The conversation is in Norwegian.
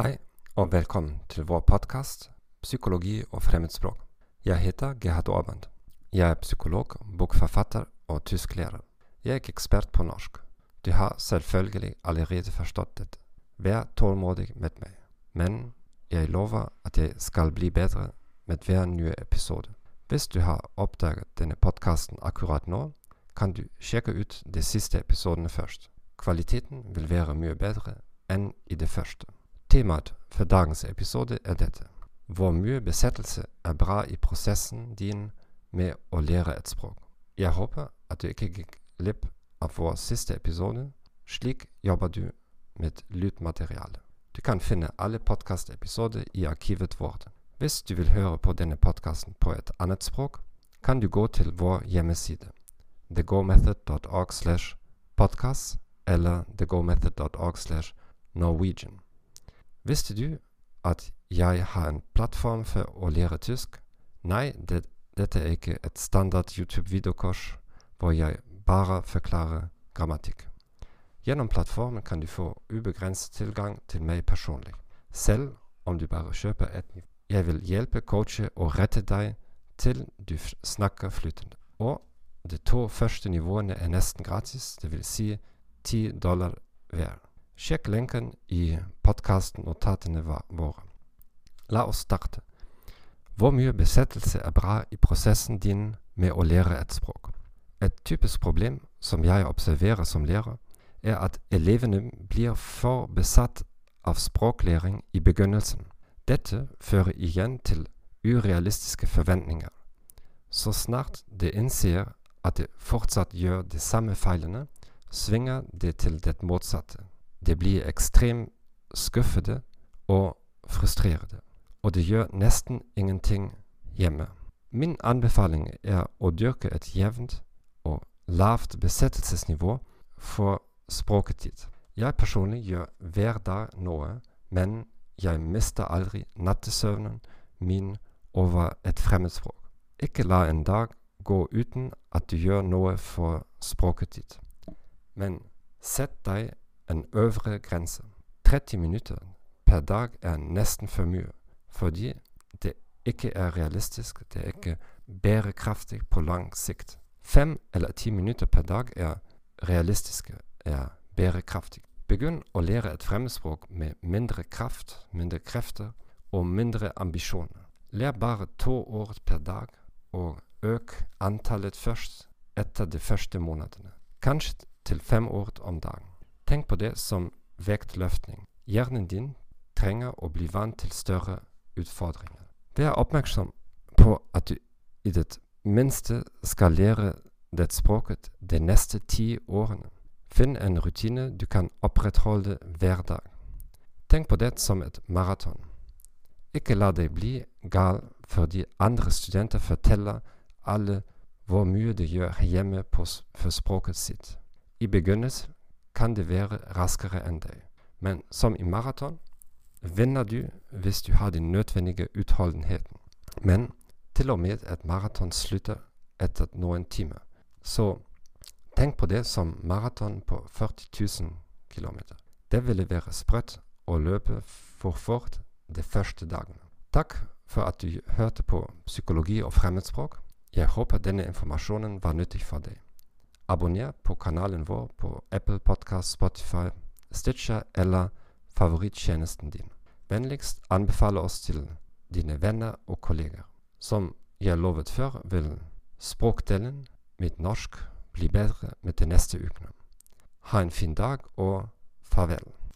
Hei, og velkommen til vår podkast 'Psykologi og fremmedspråk'. Jeg heter Gerhard Aabend. Jeg er psykolog, bokforfatter og tysklærer. Jeg er ikke ekspert på norsk. Du har selvfølgelig allerede forstått dette. Vær tålmodig med meg. Men jeg lover at jeg skal bli bedre med hver nye episode. Hvis du har oppdaget denne podkasten akkurat nå, kan du sjekke ut de siste episodene først. Kvaliteten vil være mye bedre enn i det første. Temaet for dagens episode er dette. Hvor mye besettelse er bra i prosessen din med å lære et språk. Jeg håper at du ikke gikk glipp av vår siste episode. Slik jobber du med lydmateriale. Du kan finne alle podkastepisoder i arkivet vårt. Hvis du vil høre på denne podkasten på et annet språk, kan du gå til vår hjemmeside thegomethod.org slash podcast eller thegomethod.org slash norwegian. Visste du at jeg har en plattform for å lære tysk? Nei, det, dette er ikke et standard YouTube-videokurs hvor jeg bare forklarer grammatikk. Gjennom plattformen kan du få ubegrenset tilgang til meg personlig, selv om du bare kjøper et nivå. Jeg vil hjelpe, coache og rette deg til du snakker flytende. Og de to første nivåene er nesten gratis, dvs. Si 10 dollar hver. Sjekk lenken i podkastnotatene våre. La oss starte. Hvor mye besettelse er bra i prosessen din med å lære et språk? Et typisk problem som jeg observerer som lærer, er at elevene blir for besatt av språklæring i begynnelsen. Dette fører igjen til urealistiske forventninger. Så snart de innser at de fortsatt gjør de samme feilene, svinger det til det motsatte. De blir ekstremt skuffede og frustrerte, og de gjør nesten ingenting hjemme. Min anbefaling er å dyrke et jevnt og lavt besettelsesnivå for språket ditt. Jeg personlig gjør hver dag noe, men jeg mister aldri nattesøvnen min over et fremmedspråk. Ikke la en dag gå uten at du gjør noe for språket ditt. Men sett deg en øvre grense. 30 minutter per dag er nesten for mye, fordi det ikke er realistisk, det er ikke bærekraftig på lang sikt. Fem eller ti minutter per dag er realistiske, er bærekraftig. Begynn å lære et fremmedspråk med mindre kraft, mindre krefter og mindre ambisjoner. Lær bare to år per dag, og øk antallet først etter de første månedene. Kanskje til fem år om dagen. Tenk på det som vektløftning. Hjernen din trenger å bli vant til større utfordringer. Vær oppmerksom på at du i det minste skal lære det språket de neste ti årene. Finn en rutine du kan opprettholde hver dag. Tenk på det som et maraton. Ikke la deg bli gal fordi andre studenter forteller alle hvor mye de gjør hjemme på, for språket sitt. I begynnelsen kan det være raskere enn deg, men som i maraton vinner du hvis du har den nødvendige utholdenheten. Men til og med et maraton slutter etter noen timer. Så tenk på det som maraton på 40 000 km. Det ville være sprøtt å løpe for fort de første dagene. Takk for at du hørte på Psykologi og fremmedspråk. Jeg håper denne informasjonen var nyttig for deg. Abonner på kanalen vår på Apple Podcast, Spotify, Stitcher eller favorittjenesten din. Vennligst anbefale oss til dine venner og kolleger. Som jeg lovet før, vil språkdelen mitt norsk bli bedre med de neste ukene. Ha en fin dag og farvel.